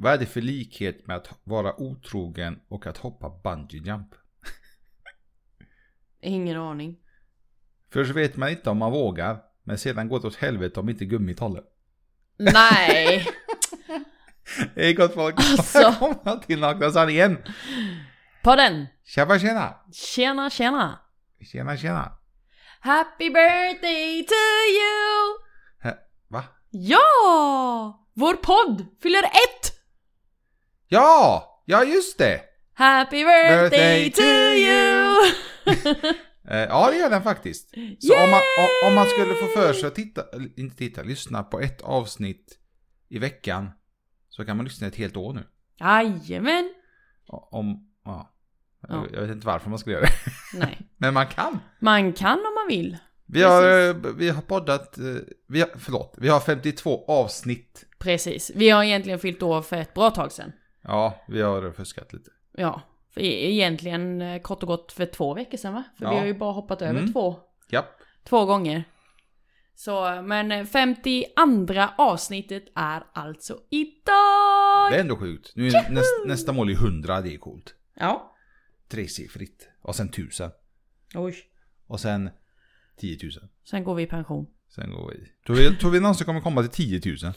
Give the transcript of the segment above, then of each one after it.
Vad är det för likhet med att vara otrogen och att hoppa bungee jump? Ingen aning. Först vet man inte om man vågar, men sedan går det åt helvete om inte gummit håller. Nej! Hej gott folk! Alltså. Välkomna till Nakna Sanningen! På den! Tjaba tjena! Tjena tjena! Tjena tjena! Happy birthday to you! Hä, va? Ja! Vår podd fyller ett! Ja! Ja just det! Happy birthday, Birthday to you! Eh, ja det gör den faktiskt. Så om man, om, man skulle få för sig att titta, inte titta, lyssna på ett avsnitt i veckan. Så kan man lyssna ett helt år nu. Jajamän! Om, ja. Ja. Jag vet inte varför man skulle göra det. Nej. Men man kan. Man kan om man vill. Vi har, eh, vi har poddat, eh, vi har, förlåt, vi har 52 avsnitt. Precis. Vi har egentligen fyllt år för ett bra tag sedan. Ja, vi har fuskat lite. Ja. För e- egentligen eh, kort och gott för två veckor sedan va? För vi Ja. har ju bara hoppat över Mm. två, Japp. två gånger. Så, men eh, 52 avsnittet är alltså idag! Det är ändå sjukt. Nu är näst, nästa mål är 100, det är coolt. Ja. Tresiffrigt. Och sen 1000. Oj. Och sen 10 000. Sen går vi i pension. Sen går vi. Tror vi, tror vi någonsin kommer komma till 10 000?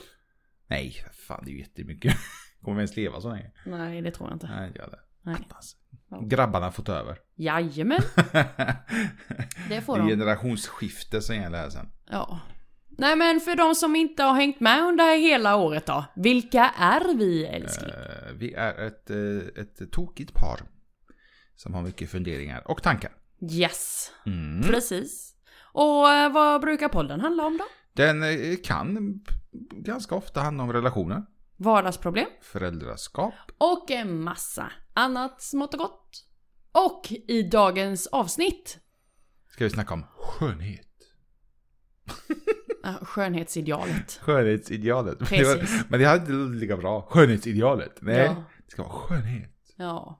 Nej, fan det är ju jättemycket. Kommer vi ens leva så länge? Nej, det tror jag inte. Nej, jag det. Nej. Attans. Grabbarna har fått över. Jajamän, det får Det är de. generationsskifte som gäller här sen. Ja. Nej men för de som inte har hängt med under hela året då. Vilka är vi älskling? Eh, vi är ett, eh, ett tokigt par. Som har mycket funderingar och tankar. Yes, Mm. precis. Och eh, vad brukar podden handla om då? Den kan ganska ofta handla om relationer. Vardagsproblem. Föräldraskap. Och en massa annat smått och gott. Och i dagens avsnitt, Ska vi snacka om skönhet. ja, skönhetsidealet. Skönhetsidealet. Men det hade inte låtit lika bra. Skönhetsidealet. Nej, Ja. det ska vara skönhet. Ja.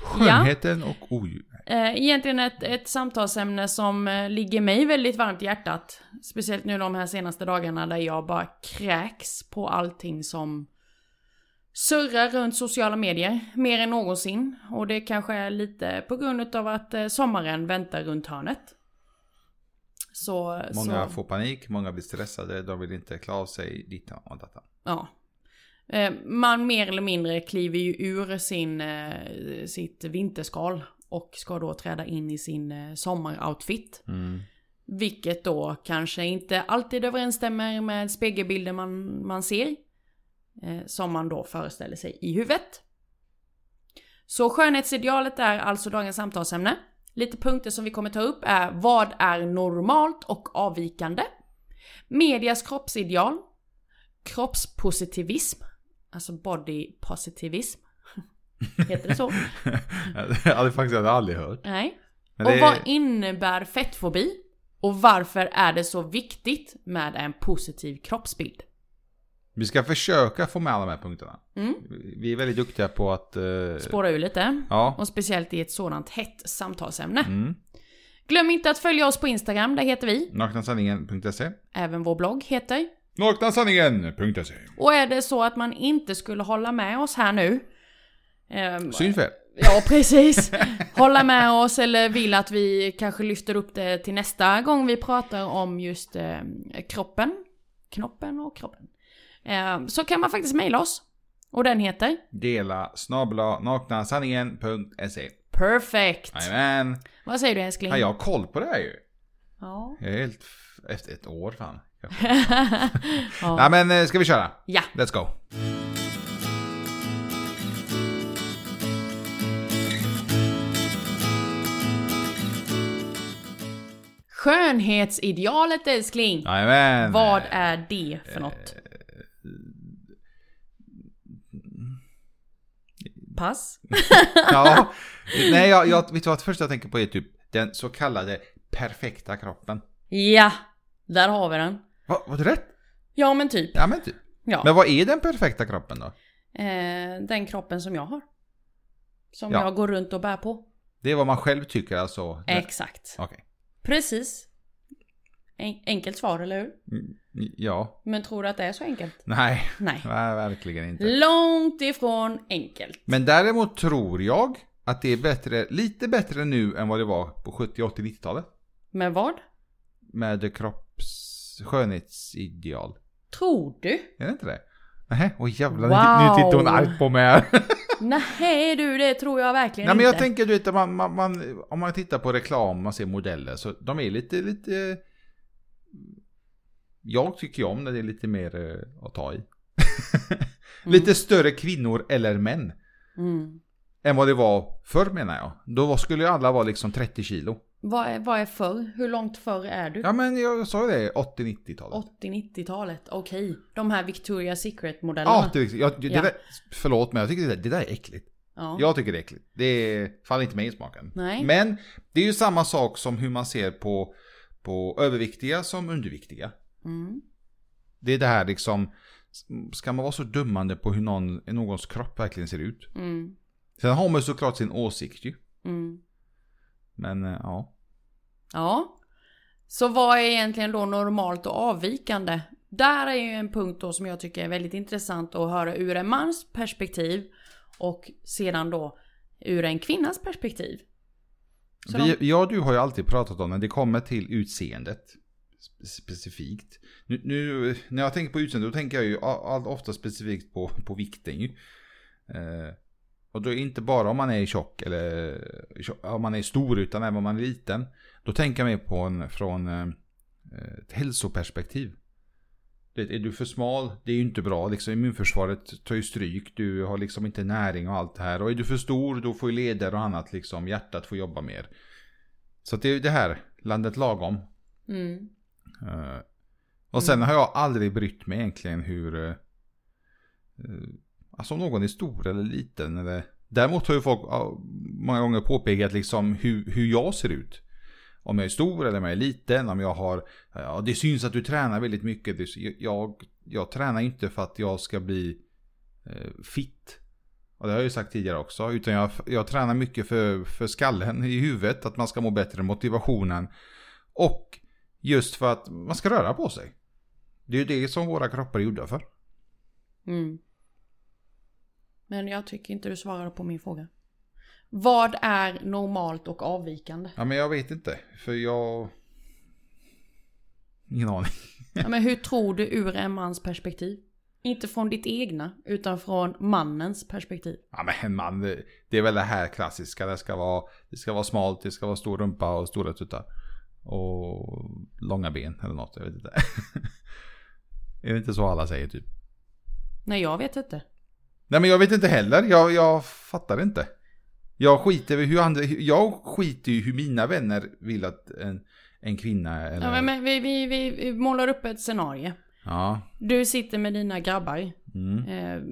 Skönheten och odjur. Eh, egentligen ett, ett samtalsämne som eh, ligger mig väldigt varmt i hjärtat. Speciellt nu de här senaste dagarna där jag bara kräks på allting som surrar runt sociala medier mer än någonsin. Och det kanske är lite på grund av att eh, sommaren väntar runt hörnet. Så, Många så får panik, många blir stressade, de vill inte klara av sig, dittan och datan. ja. Eh, man mer eller mindre kliver ju ur sin, eh, sitt vinterskal och ska då träda in i sin sommaroutfit. Mm. Vilket då kanske inte alltid överensstämmer med spegelbilden man, man ser. Eh, som man då föreställer sig i huvudet. Så skönhetsidealet är alltså dagens samtalsämne. Lite punkter som vi kommer ta upp är vad är normalt och avvikande? Medias kroppsideal. Kroppspositivism. Alltså body positivism. Heter det så? jag hade faktiskt aldrig hört. Nej. Och det är- vad innebär fettfobi? Och varför är det så viktigt med en positiv kroppsbild? Vi ska försöka få med alla de här punkterna. Mm. Vi är väldigt duktiga på att... eh, Spåra ur lite. ja. Och speciellt i ett sådant hett samtalsämne. Mm. Glöm inte att följa oss på Instagram, där heter vi. Naknasanningen.se Även vår blogg heter. Naknasanningen.se Och är det så att man inte skulle hålla med oss här nu. ehm, Synfel. Ja, precis. Hålla med oss eller vill att vi kanske lyfter upp det till nästa gång vi pratar om just eh, kroppen. Knoppen och kroppen. Eh, så kan man faktiskt mejla oss. Och den heter Dela snabla naknasanningen.se Perfect. Jajamän. Vad säger du älskling? Ja, jag har koll på det här ju. Ja. Jag är helt... Efter ett år fan. ja. Nej men eh, ska vi köra? ja. Let's go. Skönhetsidealet älskling. Jajamän. Vad är det för något? Pass. Ja. Nej, jag, jag vet du vad? Det första jag tänker på är typ den så kallade perfekta kroppen. Ja, där har vi den. Va, var det rätt? Ja men typ. Ja men typ. Ja. Men vad är den perfekta kroppen då? Eh, den kroppen som jag har. Som Ja. jag går runt och bär på. Det är vad man själv tycker alltså? Exakt. Okej. Precis. En- enkelt svar, eller hur? Mm, Ja. Men tror du att det är så enkelt? Nej, Nej. nej, verkligen inte. Långt ifrån enkelt. Men däremot tror jag att det är bättre, lite bättre nu än vad det var på 70, 80, 90-talet. Med vad? Med kropps skönhetsideal. Tror du? Är det inte det? Nej, åh jävlar, Wow. nu tittar hon argt på mig här. Nej du, det tror jag verkligen Nej men inte. jag tänker du vet, man, man, man, om man tittar på reklam, man ser modeller, så de är lite, lite... Jag tycker om när det är lite mer eh, att ta i. lite större kvinnor eller män. Mm. Än vad det var förr menar jag. Då skulle ju alla vara liksom 30 kilo. Vad, är, vad är förr? Hur långt förr är du? Ja men jag sa ju det, 80-90-talet. 80-90-talet, okej. De här Victoria's Secret-modellerna. Ja, det, jag, det, Ja. Där, förlåt men jag tycker det där, det där är äckligt. Ja. Jag tycker det är äckligt. Det faller inte mig i smaken. Nej. Men det är ju samma sak som hur man ser på, på överviktiga som underviktiga. Mm. Det är det här liksom, ska man vara så dömande på hur någon, någons kropp verkligen ser ut? Mm. Sen har man ju såklart sin åsikt ju. Mm. Men eh, ja. Ja. Så vad är egentligen då normalt och avvikande? Där är ju en punkt då som jag tycker är väldigt intressant att höra ur en mans perspektiv och sedan då ur en kvinnas perspektiv. Vi, de- Jag och du har ju alltid pratat om när det kommer till utseendet. Specifikt. Nu, nu när jag tänker på utseende då tänker jag ju allt ofta specifikt på, på vikten ju. Eh, och då är det inte bara om man är tjock eller om man är stor utan även om man är liten. Då tänker jag mer på en från eh, ett hälsoperspektiv. Det, är du för smal, det är ju inte bra. Liksom, immunförsvaret tar ju stryk. Du har liksom inte näring och allt det här. Och är du för stor, då får ju leder och annat liksom. Hjärtat får jobba mer. Så det är ju det här, landet lagom. Mm. Eh, och sen har jag aldrig brytt mig egentligen hur... eh, alltså om någon är stor eller liten eller... Däremot har ju folk många gånger påpekat liksom hur, hur jag ser ut. Om jag är stor eller om jag är liten, om jag har... Ja, det syns att du tränar väldigt mycket. Jag, jag tränar inte för att jag ska bli eh, fit. Och det har jag ju sagt tidigare också. Utan jag, jag tränar mycket för, för skallen i huvudet. Att man ska må bättre, motivationen. Och just för att man ska röra på sig. Det är ju det som våra kroppar är gjorda för. Mm. Men jag tycker inte du svarade på min fråga. Vad är normalt och avvikande? Ja men jag vet inte. För jag... Ingen aning. Ja, men hur tror du ur en mans perspektiv? Inte från ditt egna, utan från mannens perspektiv. Ja men en man, det- det är väl det här klassiska. Det ska vara, det ska vara smalt, det ska vara stor rumpa och stora tuttar. Och långa ben eller något, jag vet inte. är det inte så alla säger typ? Nej, jag vet inte. Nej men jag vet inte heller, jag, jag fattar inte. Jag skiter hur andra, jag skiter i hur mina vänner vill att en, en kvinna eller... Ja, men, vi, vi, vi, målar upp ett scenario. Ja. Du sitter med dina grabbar. Mm, Eh,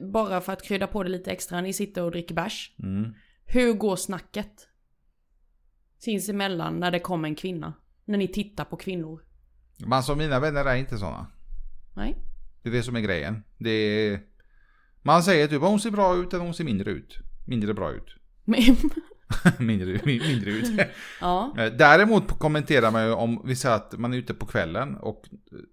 bara för att krydda på det lite extra, ni sitter och dricker bärs. mm. Hur går snacket? Sinsemellan när det kommer en kvinna. När ni tittar på kvinnor. Men alltså mina vänner är inte sådana. Nej? Det är det som är grejen. Det är... Man säger typ hon ser bra ut eller hon ser mindre ut. Mindre bra ut. Mindre, mindre ut. ja. Eh, Däremot kommenterar man ju om vi säger att man är ute på kvällen och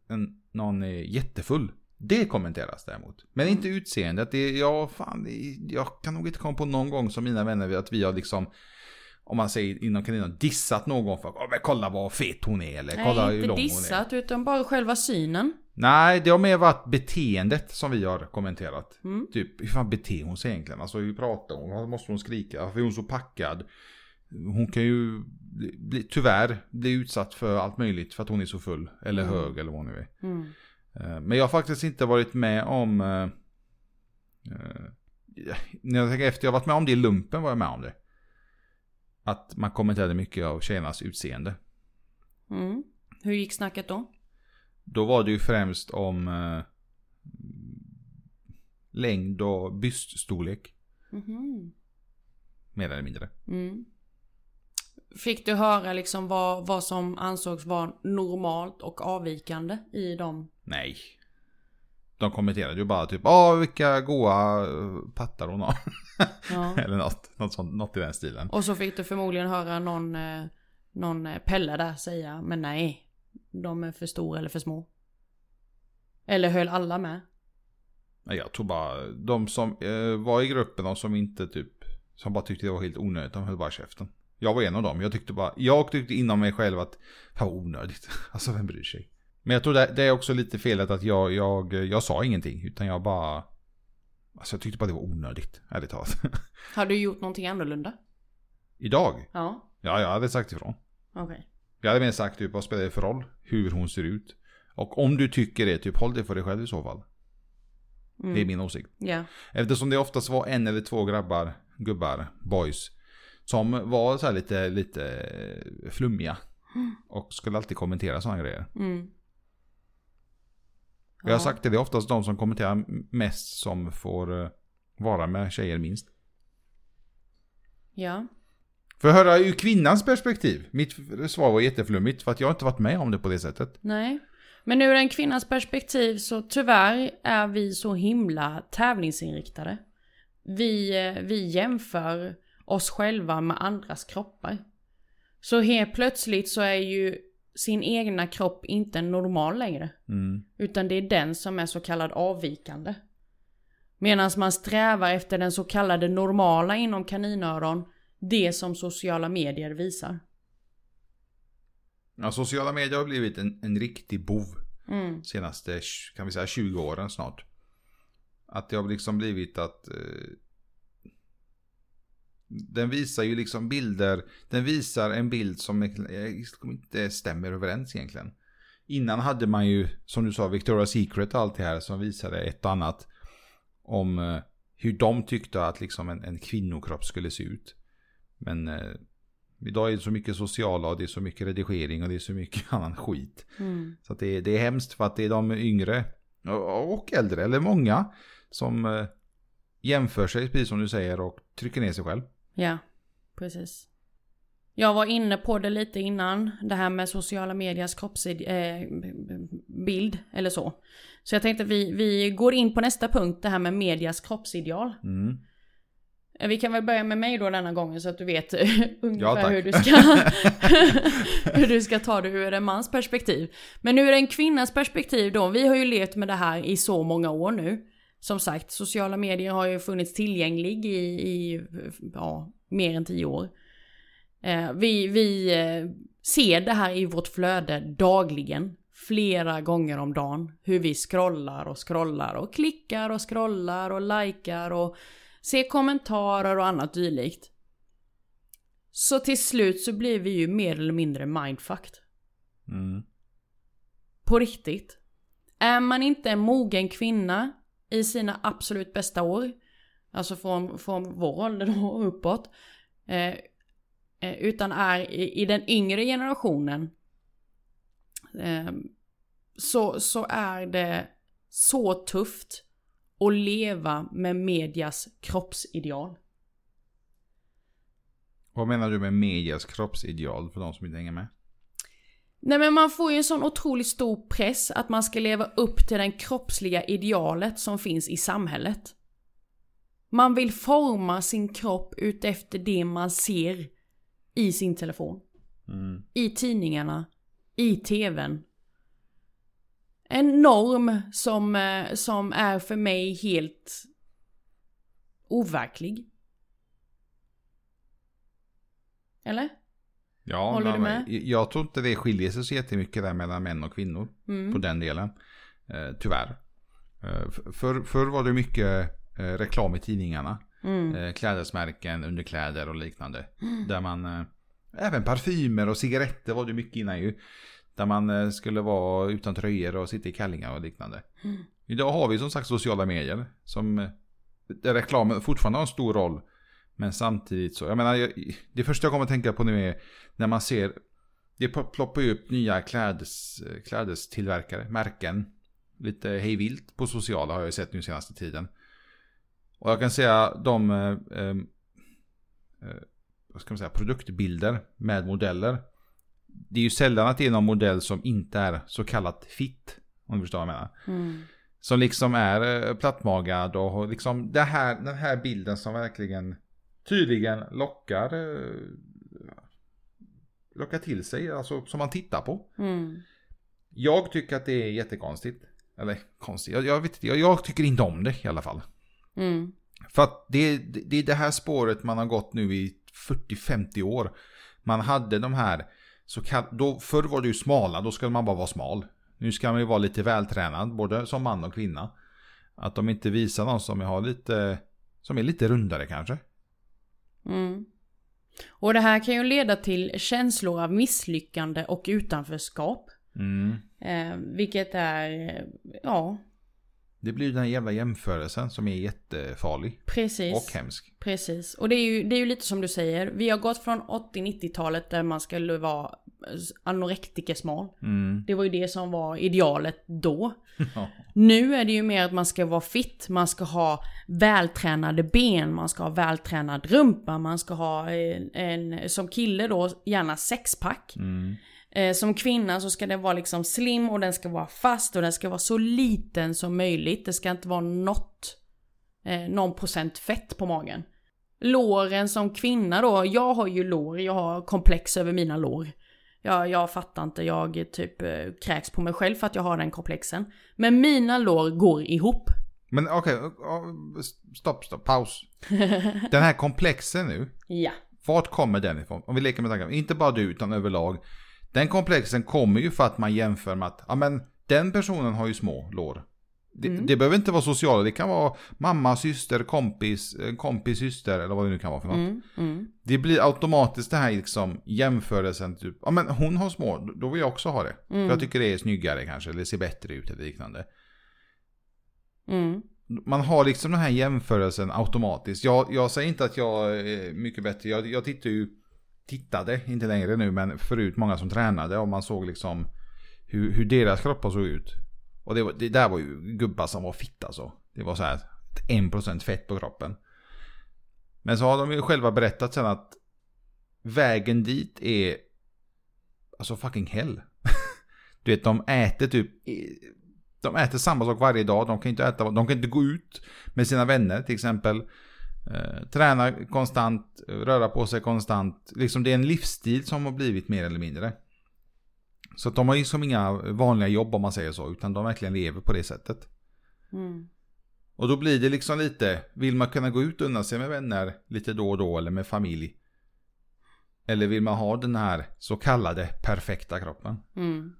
en, någon är jättefull. Det kommenteras däremot. Men inte utseendet. Det, är- ja, fan, jag kan nog inte komma på någon gång som mina vänner att vi har liksom om man säger inom kaninen dissat någon för att kolla vad fet hon är eller kolla Nej, hur inte lång hon är. dissat utan bara själva synen. Nej, det har mer varit beteendet som vi har kommenterat. Mm. Typ, hur fan beter hon sig egentligen? Alltså hur pratar hon? Vad måste hon skrika? Varför är hon så packad? Hon kan ju bli, tyvärr bli utsatt för allt möjligt för att hon är så full. Eller Mm. hög eller vad hon nu är. Mm. Eh, Men jag har faktiskt inte varit med om... eh, eh, när jag tänker efter, jag har varit med om det i lumpen var jag med om det. Att man kommenterade mycket av tjejernas utseende. Mm. Hur gick snacket då? Då var det ju främst om eh, längd och byststorlek. Mhm. Mer eller mindre. Mm. Fick du höra liksom vad, vad som ansågs vara normalt och avvikande i dem? Nej. De kommenterade ju bara typ, ja vilka goa eh, pattar hon har. Ja. eller något, något, sånt, något i den stilen. Och så fick du förmodligen höra någon eh, någon eh, Pelle där säga, men nej, de är för stora eller för små. Eller höll alla med? Nej, jag tror bara de som var i gruppen och som inte typ, som bara tyckte det var helt onödigt, de höll bara käften. Jag var en av dem, jag tyckte bara, jag tyckte inom mig själv att, fan vad onödigt. Alltså vem bryr sig? Men jag tror det, det är också lite felet att jag, jag, jag sa ingenting, utan jag bara, alltså jag tyckte bara det var onödigt, ärligt talat. Har du gjort någonting annorlunda? Idag? Ja, Ja, jag hade sagt ifrån. okej. Jag hade mer sagt typ, vad spelar det för roll? Hur hon ser ut. Och om du tycker det, typ håll det för dig själv i så fall. Mm. Det är min åsikt. Ja. Eftersom det oftast var en eller två grabbar, gubbar, boys. Som var så här lite, lite flummiga. Och skulle alltid kommentera sådana grejer. Mm. Jag har sagt det, det är oftast de som kommenterar mest som får eh, vara med tjejer minst. Ja. För att höra ur kvinnans perspektiv. Mitt svar var jätteflummigt för att jag inte varit med om det på det sättet. Nej. Men ur en kvinnas perspektiv så tyvärr är vi så himla tävlingsinriktade. Vi, eh, vi jämför oss själva med andras kroppar. Så helt plötsligt så är ju sin egna kropp inte normal längre. Mm. Utan det är den som är så kallad avvikande. Medan man strävar efter den så kallade normala inom kaninöron. Det som sociala medier visar. Ja, sociala medier har blivit en, en riktig bov. Mm. Senaste, kan vi säga 20 åren snart. Att det har liksom blivit att... Eh, den visar ju liksom bilder. Den visar en bild som inte stämmer överens egentligen. Innan hade man ju, som du sa, Victoria's Secret och allt det här som visade ett och annat. Om eh, hur de tyckte att liksom en, en kvinnokropp skulle se ut. Men eh, idag är det så mycket sociala och det är så mycket redigering och det är så mycket annan skit. Mm. Så det, är, det är hemskt för att det är de yngre och, och äldre, eller många, som eh, jämför sig, precis som du säger, och trycker ner sig själv. Ja, precis. Jag var inne på det lite innan, det här med sociala medias kroppsbild eller så. Så jag tänkte vi, vi går in på nästa punkt, det här med medias kroppsideal. Mm. Eh, Vi kan väl börja med mig då denna gången så att du vet ungefär tack. hur, du ska, hur du ska ta det ur en mans perspektiv. Men ur en kvinnas perspektiv då, vi har ju levt med det här i så många år nu. Som sagt, sociala medier har ju funnits tillgänglig i, i ja, mer än tio år. Eh, vi vi eh, ser det här i vårt flöde dagligen. Flera gånger om dagen. Hur vi scrollar och scrollar och klickar och scrollar och likar och ser kommentarer och annat dylikt. Så till slut så blir vi ju mer eller mindre mindfucked. Mm. På riktigt. Är man inte en mogen kvinna i sina absolut bästa år, alltså från, från vår ålder då och uppåt, eh, eh, utan är i, i den yngre generationen, eh, så, så är det så tufft att leva med medias kroppsideal. Vad menar du med medias kroppsideal för de som inte hänger med? Nej men man får ju en sån otroligt stor press att man ska leva upp till den kroppsliga idealet som finns i samhället. Man vill forma sin kropp utefter det man ser i sin telefon. Mm. I tidningarna. I tvn. En norm som, eh, som är för mig helt overklig. Eller? Ja, Håller men- du med? Jag tror inte det skiljer sig så jättemycket där mellan män och kvinnor. Mm. På den delen. Eh, tyvärr. Eh, för, för, förr var det mycket eh, reklam i tidningarna. Mm. Eh, klädesmärken, underkläder och liknande. Där man, eh, även parfymer och cigaretter var det mycket innan ju. Där man eh, skulle vara utan tröjor och sitta i kallingar och liknande. Mm. Idag har vi som sagt sociala medier. Som, eh, där reklamen fortfarande har en stor roll. Men samtidigt så, jag menar, jag, det första jag kommer att tänka på nu är när man ser, det pl- ploppar ju upp nya klädes, klädestillverkare, märken. Lite hejvilt på sociala har jag ju sett nu senaste tiden. Och jag kan säga de, eh, eh, eh, vad ska man säga, produktbilder med modeller. Det är ju sällan att det är någon modell som inte är så kallat fit. Om du förstår vad jag menar. Mm. Som liksom är eh, plattmagad och liksom det här, den här bilden som verkligen tydligen lockar eh, locka till sig, alltså som man tittar på. Mm. Jag tycker att det är jättekonstigt. Eller konstigt, jag, jag vet inte, jag, jag tycker inte om det i alla fall. Mm. För att det, det det är det här spåret man har gått nu i 40-50 år. Man hade de här, så kall, då, förr var det ju smala, då skulle man bara vara smal. Nu ska man ju vara lite vältränad, både som man och kvinna. Att de inte visar någon som har lite, som är lite rundare kanske. Mm. Och det här kan ju leda till känslor av misslyckande och utanförskap. Mm. Eh, vilket är, eh, ja, Det blir den här jävla jämförelsen som är jättefarlig. precis. Och hemsk. Precis. Och det är, ju, det är ju lite som du säger. Vi har gått från 80-90-talet där man skulle vara anorektikersmal. Mm. Det var ju det som var idealet då. Ja. Nu är det ju mer att man ska vara fit, man ska ha vältränade ben, man ska ha vältränad rumpa, man ska ha en, en som kille då gärna sexpack. Mm. Eh, som kvinna så ska den vara liksom slim och den ska vara fast och den ska vara så liten som möjligt. Det ska inte vara något, eh, någon procent fett på magen. Låren som kvinna då, jag har ju lår, jag har komplex över mina lår. Jag, jag fattar inte, jag typ eh, kräks på mig själv för att jag har den komplexen. Men mina lår går ihop. Men okej, ja, stopp, stopp, paus. Den här komplexen nu, Ja. vart kommer den ifrån? Om vi leker med tanken, inte bara du utan överlag. Den komplexen kommer ju för att man jämför med att, ja men den personen har ju små lår. Det, Mm. det behöver inte vara sociala, det kan vara mamma, syster, kompis, eh, kompis, syster eller vad det nu kan vara för något. Mm, mm, Det blir automatiskt det här liksom jämförelsen, typ, ja men hon har små, då vill jag också ha det. Mm. För jag tycker det är snyggare kanske, eller ser bättre ut eller liknande. mm, Man har liksom den här jämförelsen automatiskt. Jag, jag säger inte att jag är mycket bättre. Jag, jag tittar ju, tittade, inte längre nu, men förut många som tränade och man såg liksom hur, hur deras kroppar såg ut. Och det, var, det där var ju gubbar som var fitta så. Det var så här 1% fett på kroppen. Men så har de ju själva berättat sen att vägen dit är alltså fucking hell. du vet, de äter typ de äter samma sak varje dag. De kan inte äta, de kan inte gå ut med sina vänner till exempel. Eh, träna konstant, röra på sig konstant. Liksom det är en livsstil som har blivit mer eller mindre. Så de har liksom inga vanliga jobb om man säger så, utan de verkligen lever på det sättet. mm. Och då blir det liksom lite, vill man kunna gå ut och unna sig med vänner lite då och då eller med familj? Eller vill man ha den här så kallade perfekta kroppen? Mm.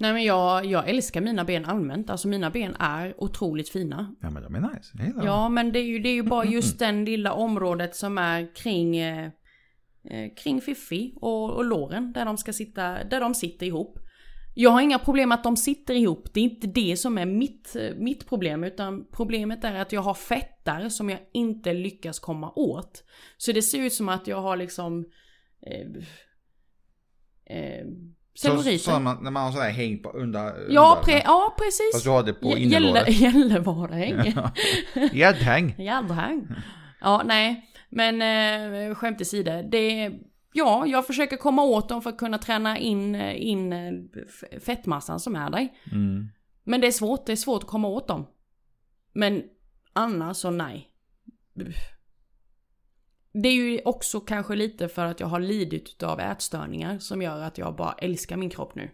Nej men jag, jag älskar mina ben allmänt. Alltså mina ben är otroligt fina. Ja men de är nice. Jag. Ja men det är ju, det är ju bara just den lilla området som är kring eh, Kring Fiffi och, och låren där de ska sitta, där de sitter ihop. Jag har inga problem att de sitter ihop, det är inte det som är mitt, eh, mitt problem utan problemet är att jag har fettar som jag inte lyckas komma åt. Så det ser ut som att jag har liksom eh, eh, Så, celluliter. så när man, när man har sådär häng på under Ja, pre- ja precis. Fast du har det på innerlåret. Gällevarehäng. Gäddhäng. Gäddhäng. Ja, nej. Men eh, skämt åsido. Det Ja, jag försöker komma åt dem för att kunna träna in, eh, in eh, fettmassan som är där. Mm. Men det är svårt, det är svårt att komma åt dem. Men annars så nej. Det är ju också kanske lite för att jag har lidit av ätstörningar som gör att jag bara älskar min kropp nu.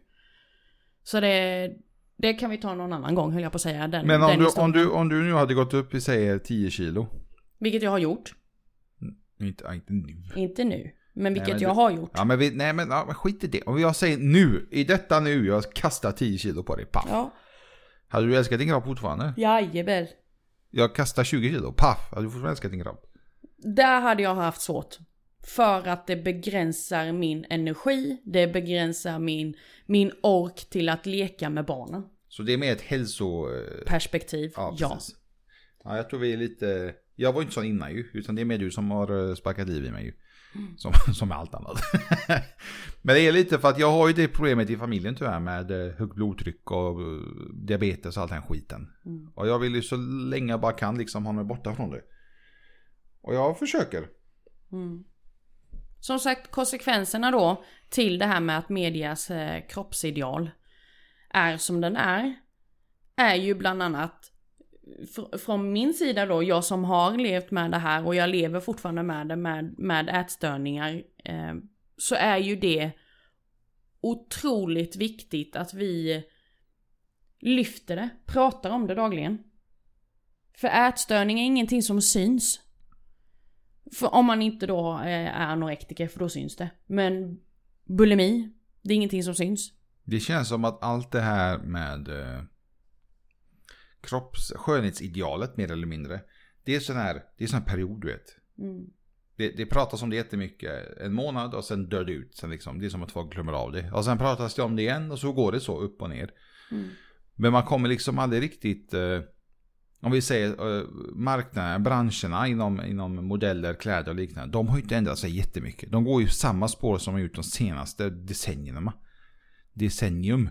Så det, det kan vi ta någon annan gång höll jag på att säga. Den, Men om den du, om, du, om du nu hade gått upp i säger 10 kilo. Vilket jag har gjort. Inte, inte nu. Inte nu. Men vilket men jag du- har gjort. Ja men, vi, nej, men ja, men skit i det. Om jag säger nu, i detta nu, jag kastar 10 kilo på dig, paff. Ja. Hade du älskat din kropp fortfarande? Jajamän. Jag kastar 20 kilo, paff. Hade du fortfarande älskat din kropp? Där hade jag haft svårt. För att det begränsar min energi, det begränsar min, min ork till att leka med barnen. Så det är mer ett hälso... eh, Perspektiv, Ja, ja. precis. Ja, jag tror vi är lite... Jag var inte sån innan ju, utan det är mer du som har eh, sparkat liv i mig ju. Mm. Som, som med allt annat. Men det är lite för att jag har ju det problemet i familjen tyvärr med eh, högt blodtryck och eh, diabetes och all den skiten. Mm. Och jag vill ju så länge jag bara kan liksom ha mig borta från det. Och jag försöker. Mm. Som sagt, konsekvenserna då till det här med att medias eh, kroppsideal är som den är, är ju bland annat fr- från min sida då, jag som har levt med det här och jag lever fortfarande med det med, med ätstörningar eh, så är ju det otroligt viktigt att vi lyfter det, pratar om det dagligen. För ätstörning är ingenting som syns. För om man inte då eh, är anorektiker, för då syns det. Men bulimi, det är ingenting som syns. Det känns som att allt det här med eh, kropps, skönhetsidealet mer eller mindre. Det är sån här, det är sån här period du vet. Mm. Det, det pratas om det jättemycket. En månad och sen dör det ut. Sen liksom, det är som att folk glömmer av det. Och sen pratas det om det igen och så går det så upp och ner. Mm. Men man kommer liksom aldrig riktigt... Eh, om vi säger eh, marknaden, branscherna inom, inom modeller, kläder och liknande. De har ju inte ändrat sig jättemycket. De går ju samma spår som de gjort de senaste decennierna. Decennium.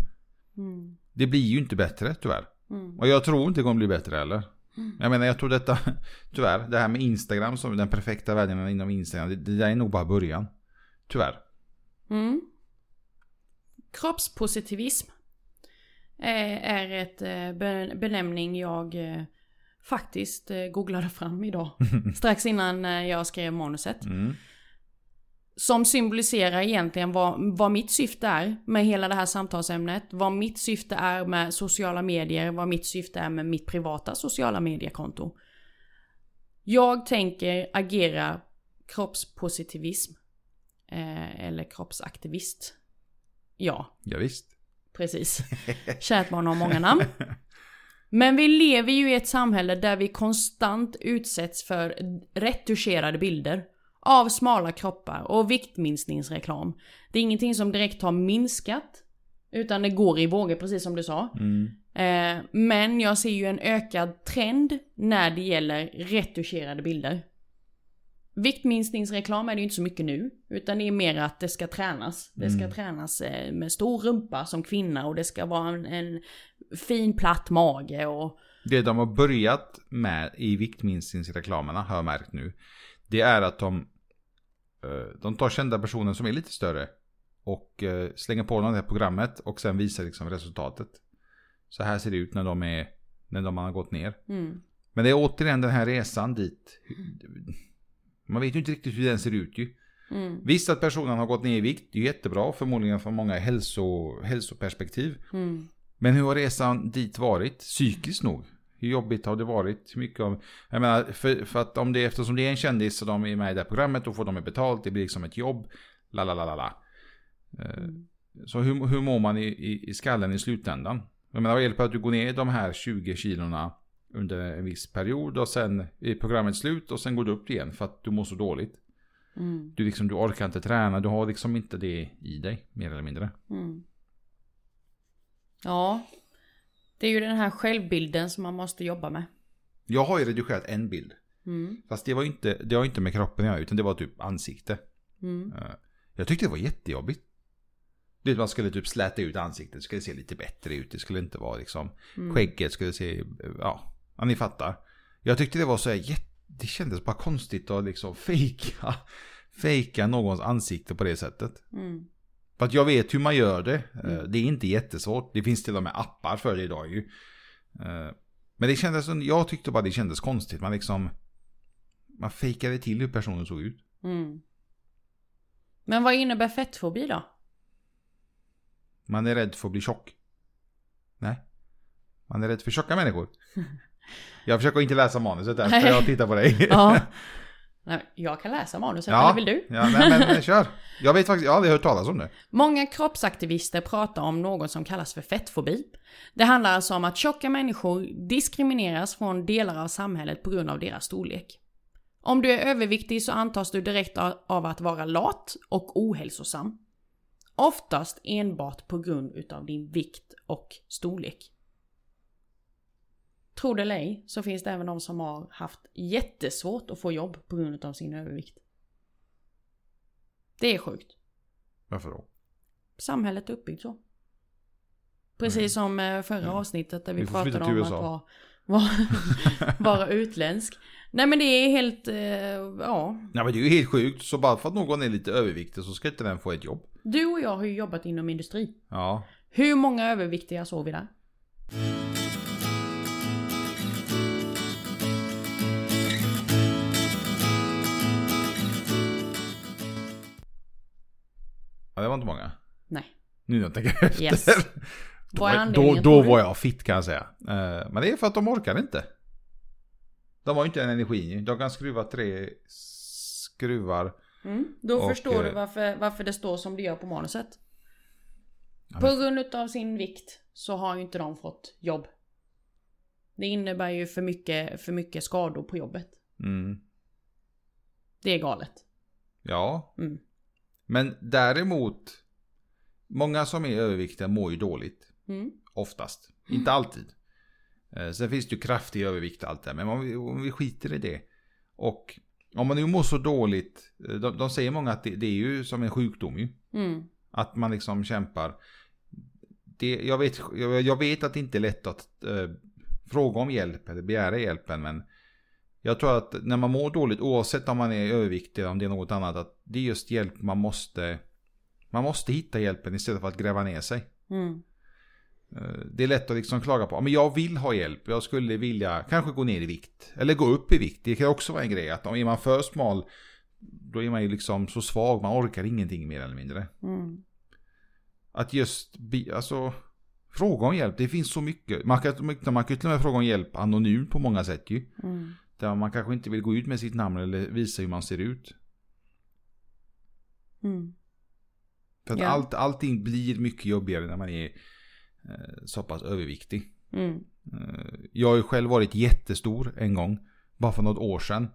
Mm. Det blir ju inte bättre tyvärr. Mm. Och jag tror inte det kommer bli bättre heller. Mm. Jag menar jag tror detta, tyvärr, det här med Instagram som den perfekta världen inom Instagram. Det, det där är nog bara början. Tyvärr. Mm. Kroppspositivism eh, är ett eh, be- benämning jag eh, faktiskt googlade fram idag. Strax innan jag skrev manuset. Mm. Som symboliserar egentligen vad, vad mitt syfte är med hela det här samtalsämnet. Vad mitt syfte är med sociala medier. Vad mitt syfte är med mitt privata sociala mediekonto. Jag tänker agera kroppspositivism. Eh, eller kroppsaktivist. Ja, Ja, visst. precis. Kärt barn har många namn. Men vi lever ju i ett samhälle där vi konstant utsätts för retuscherade bilder av smala kroppar och viktminskningsreklam. Det är ingenting som direkt har minskat, utan det går i vågor precis som du sa. Mm. Eh, men jag ser ju en ökad trend när det gäller retuscherade bilder. Viktminskningsreklam är det ju inte så mycket nu, utan det är mer att det ska tränas. Det ska Mm. tränas eh, med stor rumpa som kvinna och det ska vara en, en fin platt mage och... Det de har börjat med i viktminskningsreklamerna har jag märkt nu. Det är att de, de tar kända personer som är lite större. Och eh, slänger på dem det här programmet och sen visar liksom resultatet. Så här ser det ut när de är, när de har gått ner. Mm, Men det är återigen den här resan dit. Man vet ju inte riktigt hur den ser ut ju. mm, Visst att personen har gått ner i vikt, det är jättebra förmodligen från många hälso, hälsoperspektiv. mm, Men hur har resan dit varit? Psykiskt nog. Hur jobbigt har det varit? Hur mycket av... Jag menar, för, för att om det, eftersom det är en kändis och de är med i det här programmet, då får de betalt, det blir liksom ett jobb. La la la la la. Eh. Så hur, hur mår man i, i, i skallen i slutändan? Jag menar, vad hjälper att du går ner de här 20 kilorna under en viss period och sen är programmet slut och sen går du upp igen för att du mår så dåligt. Mm, Du, liksom, du orkar inte träna, du har liksom inte det i dig, mer eller mindre. mm. Ja. Det är ju den här självbilden som man måste jobba med. Jag har ju redigerat en bild. Mm, Fast det var inte, det var inte med kroppen göra, utan det var typ ansikte. mm, Eh, Jag tyckte det var jättejobbigt. Det man skulle typ släta ut ansiktet, det skulle se lite bättre ut. Det skulle inte vara liksom, mm. skägget skulle se, ja, ja ni fattar. Jag tyckte det var så här, jätte, det kändes bara konstigt att liksom fejka, fejka någons ansikte på det sättet. Mm, För att jag vet hur man gör det. Eh, Mm. Det är inte jättesvårt. Det finns till och med appar för det idag ju. Eh, Men det kändes, jag tyckte bara det kändes konstigt. Man liksom, man fejkade till hur personen såg ut. mm. Men vad innebär fettfobi då? Man är rädd för att bli tjock. Nej. Man är rädd för tjocka människor. Jag försöker inte läsa manuset där, för jag tittar på dig. Ja. Nej, jag kan läsa manuset, Ja. eller vill du? Ja, nej, men men kör. Jag vet faktiskt, jag har aldrig hört talas om det. Många kroppsaktivister pratar om något som kallas för fettfobi. Det handlar alltså om att tjocka människor diskrimineras från delar av samhället på grund av deras storlek. Om du är överviktig så antas du direkt av av att vara lat och ohälsosam. Oftast enbart på grund utav din vikt och storlek. Tror det eller ej så finns det även de som har haft jättesvårt att få jobb på grund av sin övervikt. Det är sjukt. Varför då? Samhället är uppbyggt så. Precis som eh, förra avsnittet där vi, Vi pratade om att vara, vara, vara utländsk. Nej men det är helt, eh, ja. Ja men det är ju helt sjukt. Så bara för att någon är lite överviktig så ska inte den få ett jobb. Du och jag har ju jobbat inom industri. Ja. Hur många överviktiga såg vi där? Det var inte många. Nej. Nu när jag tänker efter. Yes. Då, då, då var jag fit kan jag säga. Eh, Men det är för att de orkar inte. De har ju inte den energin. De kan skruva tre skruvar. Mm. Då Och, förstår du eh, varför, varför det står som det gör på manuset. Ja, På grund av sin vikt så har ju inte de fått jobb. Det innebär ju för mycket, för mycket skador på jobbet. Mm. Det är galet. Ja. Mm. Men däremot. Många som är överviktiga mår ju dåligt. Mm. Oftast. Inte alltid. Eh, Sen finns det ju kraftig övervikt och allt det Men om vi, om vi skiter i det. Och om man nu mår så dåligt. eh, De, de säger många att det, det är ju som en sjukdom ju. Mm. Att man liksom kämpar. Det, jag, vet, jag, jag vet att det inte är lätt att eh, fråga om hjälp eller begära hjälpen. Men jag tror att när man mår dåligt, oavsett om man är överviktig eller om det är något annat. Att det är just hjälp man måste. Man måste hitta hjälpen istället för att gräva ner sig. Mm. Eh, Det är lätt att liksom klaga på, men jag vill ha hjälp, jag skulle vilja kanske gå ner i vikt. Eller gå upp i vikt, det kan också vara en grej. Att om är man för smal, då är man ju liksom så svag, man orkar ingenting mer eller mindre. Mm. Att just, alltså, fråga om hjälp, det finns så mycket. Man kan, man kan till och med fråga om hjälp anonymt på många sätt ju. Mm. Där man kanske inte vill gå ut med sitt namn eller visa hur man ser ut. Mm. För att Ja. allt, allting blir mycket jobbigare när man är eh, så pass överviktig. Mm. Eh, Jag har ju själv varit jättestor en gång. Bara för något år sedan.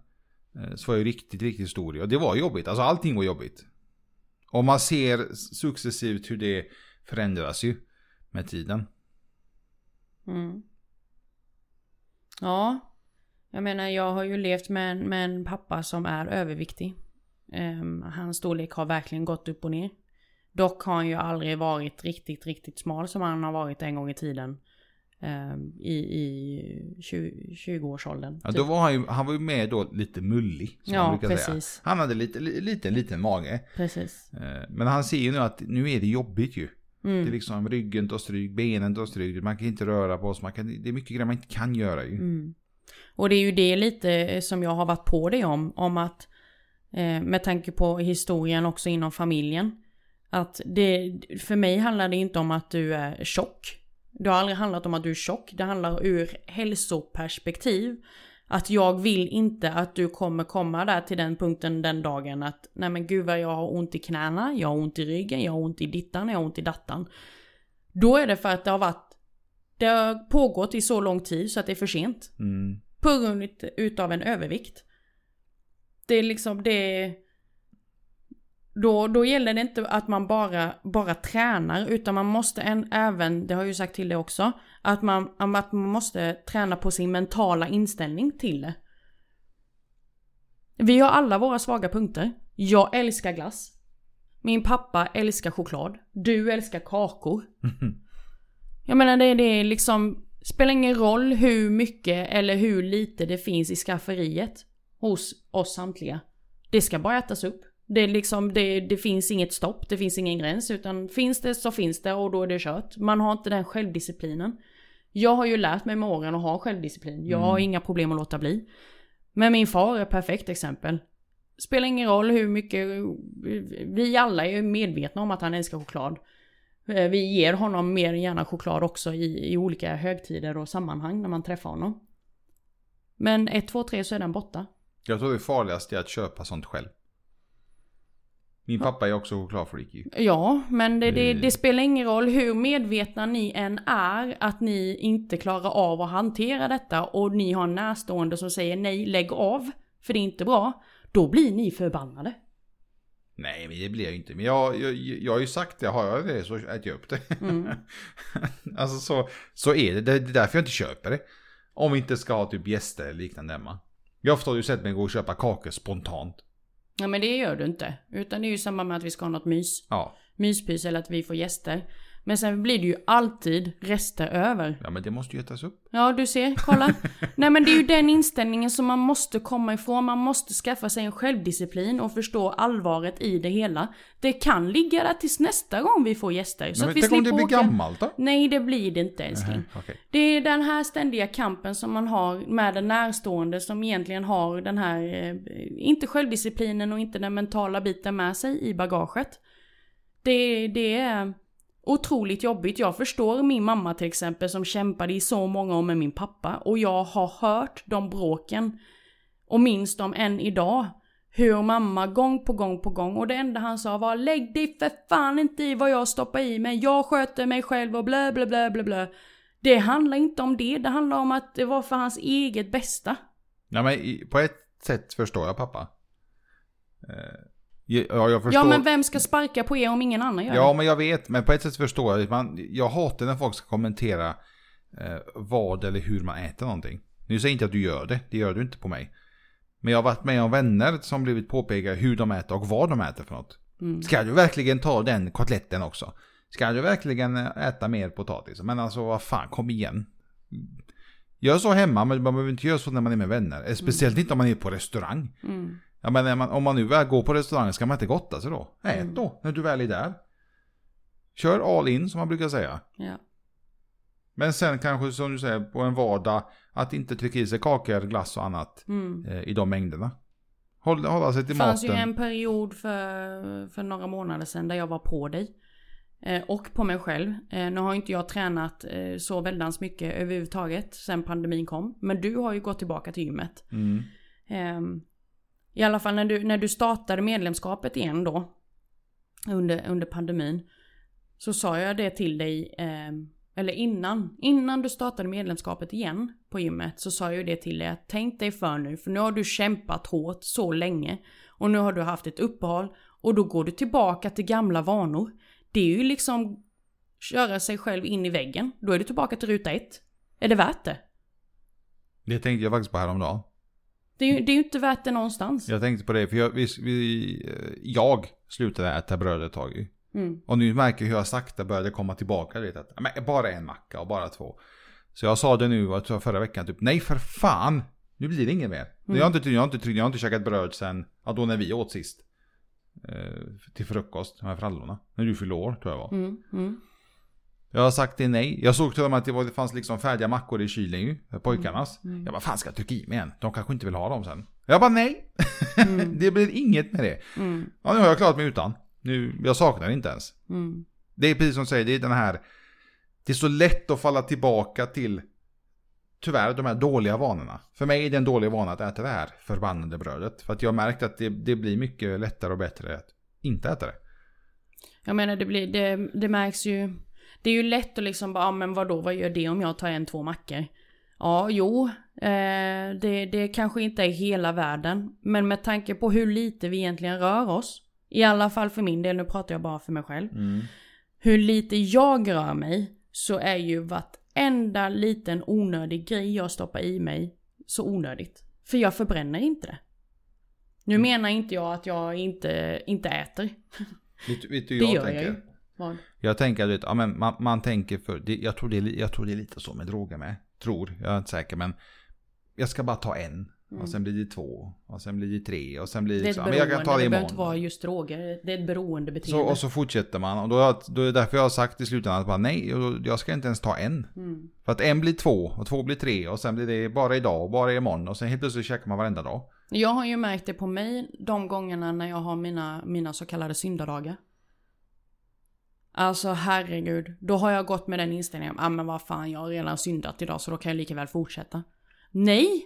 Eh, Så var jag ju riktigt, riktigt stor. Och det var jobbigt. Alltså allting var jobbigt. Och man ser successivt hur det förändras ju. Med tiden. Mm. Ja. Jag menar jag har ju levt med en, med en pappa som är överviktig. Um, hans storlek har verkligen gått upp och ner. Dock har han ju aldrig varit riktigt, riktigt smal som han har varit en gång i tiden. ehm, I, i 20, 20-årsåldern. Ja, då var han, ju, han var ju med då lite mullig. Som Ja, man brukar säga. precis. Han hade lite, li- liten, liten mage. Precis. Eh, Men han ser ju nu att nu är det jobbigt ju. Det är Mm. liksom ryggen tar stryk, benen tar stryk. Man kan inte röra på sig. Man kan, det är mycket grejer man inte kan göra ju. Mm. Och det är ju det lite eh, som jag har varit på dig om. Om att eh, med tanke på historien också inom familjen. Att det, för mig handlar det inte om att du är tjock. Det har aldrig handlat om att du är tjock. Det handlar ur hälsoperspektiv. Att jag vill inte att du kommer komma där till den punkten den dagen att nej men gud vad jag har ont i knäna, jag har ont i ryggen, jag har ont i dittan, jag har ont i dattan. Då är det för att det har varit det har pågått i så lång tid så att det är för sent. Mm. På grund utav en övervikt. Det är liksom det... Då, då gäller det inte att man bara, bara tränar utan man måste en, även, det har jag ju sagt till dig också, att man, att man måste träna på sin mentala inställning till det. Vi har alla våra svaga punkter. Jag älskar glass. Min pappa älskar choklad. Du älskar kakor. Jag menar det, det är liksom, spelar ingen roll hur mycket eller hur lite det finns i skafferiet hos oss samtliga. Det ska bara ätas upp. Det, är liksom, det, det finns inget stopp, det finns ingen gräns utan finns det så finns det och då är det kört. Man har inte den självdisciplinen. Jag har ju lärt mig med åren att ha självdisciplin. Jag har inga problem att låta bli. Men min far är ett perfekt exempel. Spelar ingen roll hur mycket, vi alla är medvetna om att han älskar choklad. Eh, Vi ger honom mer än gärna choklad också i, i olika högtider och sammanhang när man träffar honom. Men ett, två, tre så är den borta. Jag tror det farligaste är att köpa sånt själv. Min pappa är också chokladfreak ju. Ja, men det, det, Mm. det spelar ingen roll hur medvetna ni än är att ni inte klarar av att hantera detta och ni har en närstående som säger nej, lägg av, för det är inte bra. Då blir ni förbannade. Nej, men det blir jag ju inte. Men jag, jag, jag har ju sagt det, har jag det så äter jag upp det. Mm. alltså så, så är det. Det är därför jag inte köper det. Om vi inte ska ha typ gäster eller liknande hemma. Jag har ju sett mig gå och köpa kakor spontant. Ja men det gör du inte. Utan det är ju samma med att vi ska ha något mys. Ja, Myspys eller att vi får gäster. Men sen blir det ju alltid rester över. ja men det måste ju ätas upp. Ja, du ser, kolla. Nej men det är ju den inställningen som man måste komma ifrån. Man måste skaffa sig en självdisciplin och förstå allvaret i det hela. Det kan ligga där tills nästa gång vi får gäster. Så Men att vi tänk om det blir åka... gammalt då? Nej, det blir det inte älskling. Okej. Det är den här ständiga kampen som man har med den närstående som egentligen har den här, eh, inte självdisciplinen och inte den mentala biten med sig i bagaget. Det, det är otroligt jobbigt. Jag förstår min mamma till exempel som kämpade i så många år med min pappa. Och jag har hört de bråken. Och minns dem än idag. Hur mamma gång på gång på gång och det enda han sa var Lägg dig för fan inte i vad jag stoppar i mig. Jag sköter mig själv och blö blö blö blö blö. Det handlar inte om det. Det handlar om att det var för hans eget bästa. Nej, men på ett sätt förstår jag pappa. Eh, Ja, jag förstår. Ja men vem ska sparka på er om ingen annan gör Ja, det? men jag vet. Men på ett sätt förstår jag. Man, jag hatar när folk ska kommentera eh, vad eller hur man äter någonting. Nu säger jag inte att du gör det. Det gör du inte på mig. Men jag har varit med om vänner som blivit påpekade hur de äter och vad de äter för något. Mm. Ska du verkligen ta den kotletten också? Ska du verkligen eh, äta mer potatis? Men alltså vad fan, kom igen. Gör så hemma, men man behöver inte göra så när man är med vänner. Eh, Speciellt inte om man är på restaurang. Mm. Ja, men man, om man nu väl går på restaurang ska man inte gotta sig då? Ät Mm. då, när du väl är där. Kör all in som man brukar säga. Ja. Men sen kanske som du säger på en vardag att inte trycka i sig kakor, glass och annat Mm. eh, i de mängderna. Hålla, hålla sig Det till fanns ju maten. en period för, för några månader sedan där jag var på dig. Eh, och på mig själv. Eh, nu har inte jag tränat eh, så väldans mycket överhuvudtaget sen pandemin kom. Men du har ju gått tillbaka till gymmet. Mm. I alla fall när du, när du startade medlemskapet igen då. Under, under pandemin. Så sa jag det till dig. Eh, eller innan. Innan du startade medlemskapet igen på gymmet. Så sa jag ju det till dig att tänk dig för nu. För nu har du kämpat hårt så länge. Och nu har du haft ett uppehåll. Och då går du tillbaka till gamla vanor. Det är ju liksom köra sig själv in i väggen. Då är du tillbaka till ruta ett. Är det värt det? Det tänkte jag faktiskt på häromdagen. Det är ju, det är ju inte värt det någonstans. Jag tänkte på det för jag, vi, vi, eh, jag slutade äta bröd ett tag ju. Mm. Och nu märker jag hur jag sakta började komma tillbaka. Vet, att, men bara en macka och bara två. Så jag sa det nu förra veckan typ nej för fan. Nu blir det inget mer. Mm. Jag, har inte, jag, har inte, jag har inte käkat bröd sen, ja då när vi åt sist. Eh, till frukost med frallorna. När du fyllde år tror jag var. Mm, mm, Jag har sagt det nej. Jag såg till och med att det, var, det fanns liksom färdiga mackor i kylen ju. Pojkarnas. Mm. Jag bara fan ska jag trycka i mig en? De kanske inte vill ha dem sen. Jag bara nej. Mm. det blir inget med det. mm, Ja nu har jag klarat mig utan. Nu, jag saknar det inte ens. mm. Det är precis som du säger, det är den här... Det är så lätt att falla tillbaka till, tyvärr, de här dåliga vanorna. För mig är det en dålig vana att äta det här förbannade brödet. För att jag har märkt att det, det blir mycket lättare och bättre att inte äta det. Jag menar det blir, det, det märks ju. Det är ju lätt att liksom bara, ja men vadå, vad gör det om jag tar en, två mackor? Ja, jo, eh, det, det kanske inte är hela världen. Men med tanke på hur lite vi egentligen rör oss. I alla fall för min del, nu pratar jag bara för mig själv. Hur lite jag rör mig så är ju vartenda liten onödig grej jag stoppar i mig så onödigt. För jag förbränner inte det. Nu menar inte jag att jag inte, inte äter. Vet, vet du hur Det jag gör tänker? jag ju. Vad? Jag tänker att ja, men man, man tänker för, det, jag, tror det, är jag tror det är lite så med droger med. Tror, jag är inte säker men. Jag ska bara ta en. Och sen blir det två. Och sen blir det tre. Och sen blir det Mm. Det är liksom, men jag kan ta det det behöver inte imorgon. vara just droger. Det är ett beroendebeteende. Så, och så fortsätter man. Och då, då är det därför jag har sagt i slutändan att bara, nej, jag ska inte ens ta en. Mm. För att en blir två och två blir tre och sen blir det bara idag och bara imorgon. Och sen helt plötsligt käkar man varenda dag. Jag har ju märkt det på mig de gångerna när jag har mina, mina så kallade syndadagar. Alltså herregud, då har jag gått med den inställningen, ja ah, men vad fan jag har redan syndat idag så då kan jag lika väl fortsätta. Nej!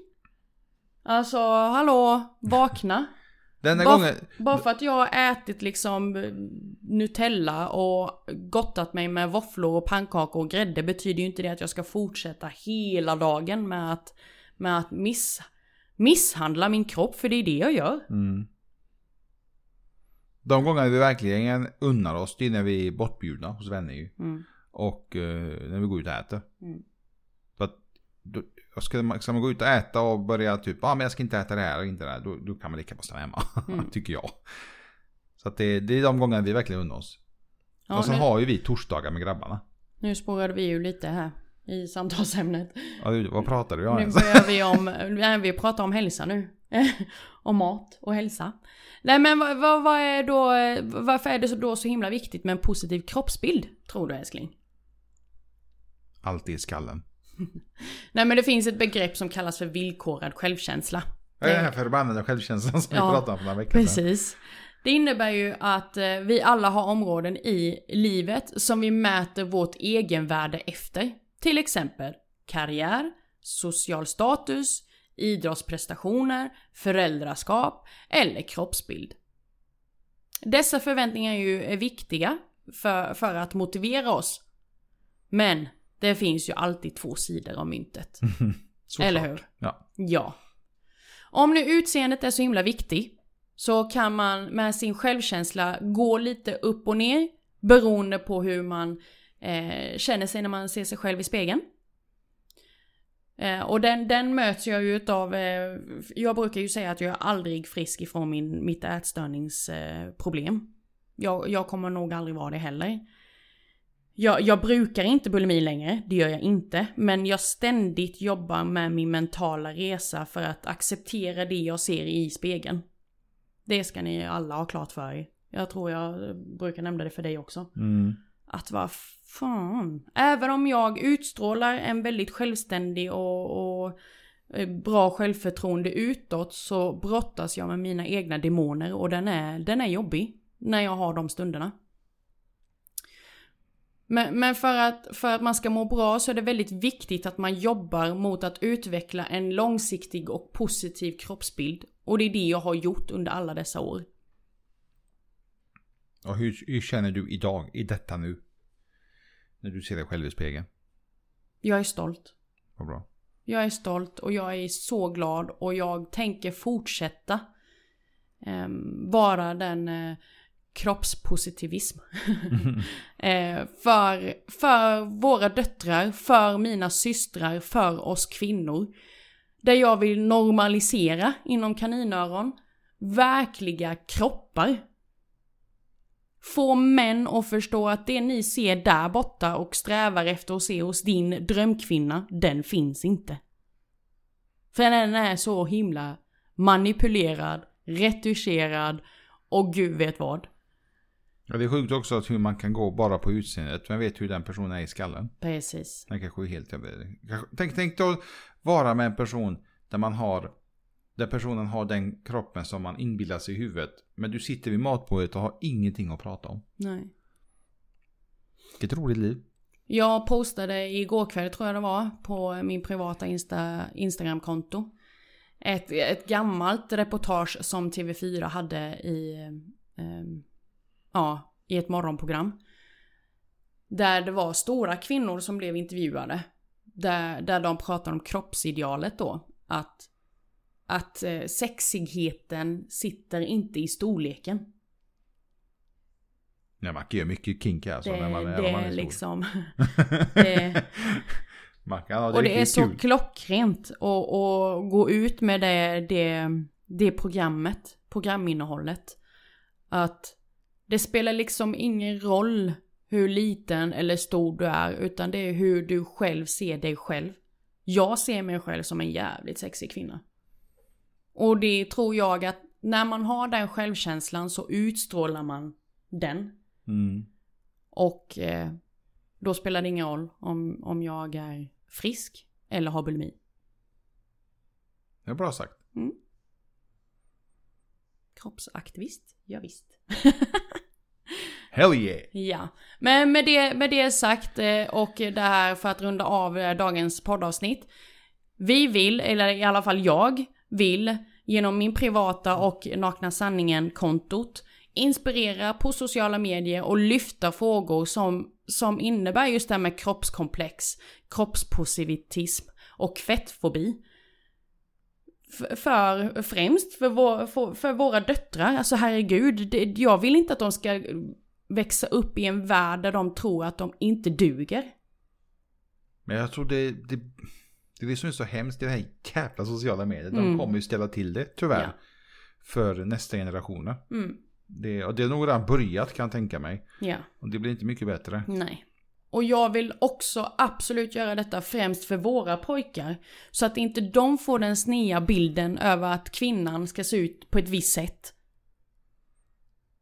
Alltså hallå, vakna. Denna Bara, gången, bara för att jag har ätit liksom Nutella och gottat mig med våfflor och pannkakor och grädde betyder ju inte det att jag ska fortsätta hela dagen med att, med att miss, misshandla min kropp, för det är det jag gör. mm. De gånger vi verkligen unnar oss, det är när vi är bortbjudna hos vänner ju. Mm. Och eh, när vi går ut och äter. Mm. För att, då, ska, man, ska man gå ut och äta och börja typ, ja ah, men jag ska inte äta det här och inte det här. Då, då kan man lika bra stanna hemma. Mm. Tycker jag. Så att det, det är de gångerna vi verkligen unnar oss. Ja, och sen nu, har ju vi torsdagar med grabbarna. nu spårade vi ju lite här i samtalsämnet. Ja, vad pratar du om Nu börjar vi om, nej, vi pratar om hälsa nu. om mat och hälsa. Nej men vad, vad, vad är då, varför är det så då så himla viktigt med en positiv kroppsbild, tror du älskling? Allt i skallen. Nej men det finns ett begrepp som kallas för villkorad självkänsla. Är den här förbannade självkänslan som Ja, vi pratade om för några veckor sedan. Precis. Det innebär ju att eh, vi alla har områden i livet som vi mäter vårt egenvärde efter. Till exempel karriär, social status, idrottsprestationer, föräldraskap eller kroppsbild. Dessa förväntningar är ju viktiga för, för att motivera oss. Men det finns ju alltid två sidor av myntet. Eller hur? Ja. Ja. Om nu utseendet är så himla viktigt så kan man med sin självkänsla gå lite upp och ner beroende på hur man eh, känner sig när man ser sig själv i spegeln. Eh, och den, den möts jag ju utav, eh, jag brukar ju säga att jag är aldrig frisk ifrån min, mitt ätstörningsproblem. Eh, jag, jag kommer nog aldrig vara det heller. Jag, jag brukar inte bulimi längre, det gör jag inte. Men jag ständigt jobbar med min mentala resa för att acceptera det jag ser i spegeln. Det ska ni alla ha klart för er. Jag tror jag brukar nämna det för dig också. Mm. Att vad fan. Även om jag utstrålar en väldigt självständig och, och eh, bra självförtroende utåt så brottas jag med mina egna demoner och den är, den är jobbig. När jag har de stunderna. Men, men för, att, för att man ska må bra så är det väldigt viktigt att man jobbar mot att utveckla en långsiktig och positiv kroppsbild. Och det är det jag har gjort under alla dessa år. Och hur, hur känner du idag, i detta nu? När du ser dig själv i spegeln. Jag är stolt. Vad bra. Jag är stolt och jag är så glad och jag tänker fortsätta eh, vara den eh, kroppspositivism. eh, för, för våra döttrar, för mina systrar, för oss kvinnor. Där jag vill normalisera inom kaninöron verkliga kroppar. Få män att förstå att det ni ser där borta och strävar efter att se hos din drömkvinna, den finns inte. För den är så himla manipulerad, retuscherad och gud vet vad. Ja, det är sjukt också att hur man kan gå bara på utseendet. Men vet hur den personen är i skallen. Precis. Den kanske är helt Tänk, tänk då vara med en person där man har där personen har den kroppen som man inbillar sig i huvudet. Men du sitter vid matbordet och har ingenting att prata om. Nej. Vilket roligt liv. Jag postade igår kväll tror jag det var på min privata Insta, Instagramkonto. Ett, ett gammalt reportage som TV4 hade i, eh, ja, i ett morgonprogram. Där det var stora kvinnor som blev intervjuade. Där, där de pratade om kroppsidealet då. Att att eh, sexigheten sitter inte i storleken. Nej, man kan göra mycket kink alltså. Det, när man är, det man är är stor. liksom... det, man kan ha det och det är riktigt så kul. klockrent att att gå ut med det, det, det programmet, programinnehållet. Att det spelar liksom ingen roll hur liten eller stor du är, utan det är hur du själv ser dig själv. Jag ser mig själv som en jävligt sexig kvinna. Och det tror jag att när man har den självkänslan så utstrålar man den. Mm. Och eh, då spelar det ingen roll om, om jag är frisk eller har bulimi. Det är bra sagt. Kroppsaktivist, ja, visst. Hell yeah! Ja, men med det, med det sagt eh, och det här för att runda av eh, dagens poddavsnitt. Vi vill, eller i alla fall jag, vill genom min privata och Nakna Sanningen-kontot inspirera på sociala medier och lyfta frågor som, som innebär just det här med kroppskomplex, kroppspositivism och fettfobi. F- för, främst för, vår, för, för våra döttrar, alltså herregud, det, jag vill inte att de ska växa upp i en värld där de tror att de inte duger. Men jag tror det, det, det är det som är så hemskt det här jävla sociala medier. De Mm. kommer ju ställa till det, tyvärr. Ja. För nästa generationer. Mm, Det, och det har nog redan börjat kan jag tänka mig. ja. Och det blir inte mycket bättre. Nej. Och jag vill också absolut göra detta främst för våra pojkar. Så att inte de får den snea bilden över att kvinnan ska se ut på ett visst sätt.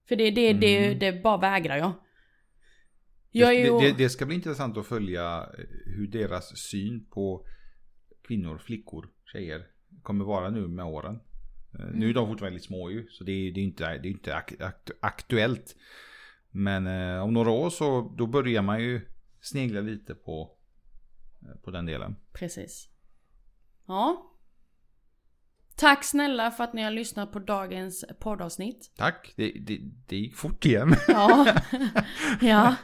För det, det, det, Mm. det bara vägrar jag. Jag ju... det, det, det ska bli intressant att följa eh, hur deras syn på kvinnor, flickor, tjejer kommer vara nu med åren. Eh, Nu är de fortfarande väldigt små ju, så det är, det är inte, det är inte ak, akt, aktuellt. Men eh, om några år så då börjar man ju snegla lite på, eh, på den delen. Precis. Ja. Tack snälla för att ni har lyssnat på dagens poddavsnitt. Tack, det, det, det gick fort igen. Ja. ja.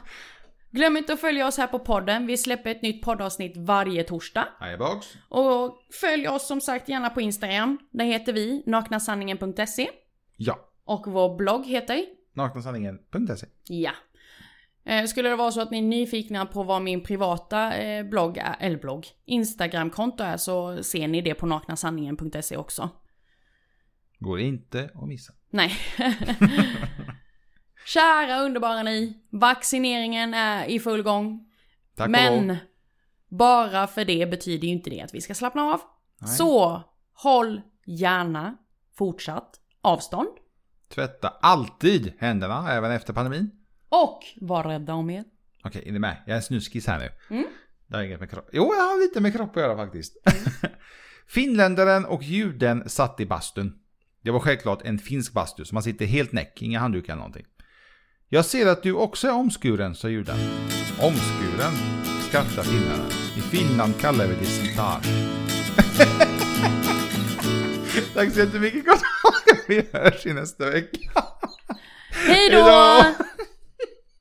Glöm inte att följa oss här på podden. Vi släpper ett nytt poddavsnitt varje torsdag. Hejbags. Och följ oss som sagt gärna på Instagram. Där heter vi naknasanningen.se. Ja, Och vår blogg heter naknasanningen.se. Ja. Eh, skulle det vara så att ni är nyfikna på vad min privata eh, blogg är, eller blogg, Instagramkonto är så ser ni det på naknasanningen.se också. Går inte att missa. Nej. Kära underbara ni, vaccineringen är i full gång. Tack Men bara för det betyder ju inte det att vi ska slappna av. Nej. Så håll gärna fortsatt avstånd. Tvätta alltid händerna, även efter pandemin. Och var rädda om er. Okej, är ni med? Jag är en snuskis här nu. Mm. Det har inget med kropp. Jo, jag har lite med kropp att göra faktiskt. Finländaren och juden satt i bastun. Det var självklart en finsk bastu, så man sitter helt näck, inga handdukar eller någonting. Jag ser att du också är omskuren, sa juden. Omskuren? skrattar finnarna. I Finland kallar vi det slitage. Tack så jättemycket, gott Vi hörs i nästa vecka. Hej då!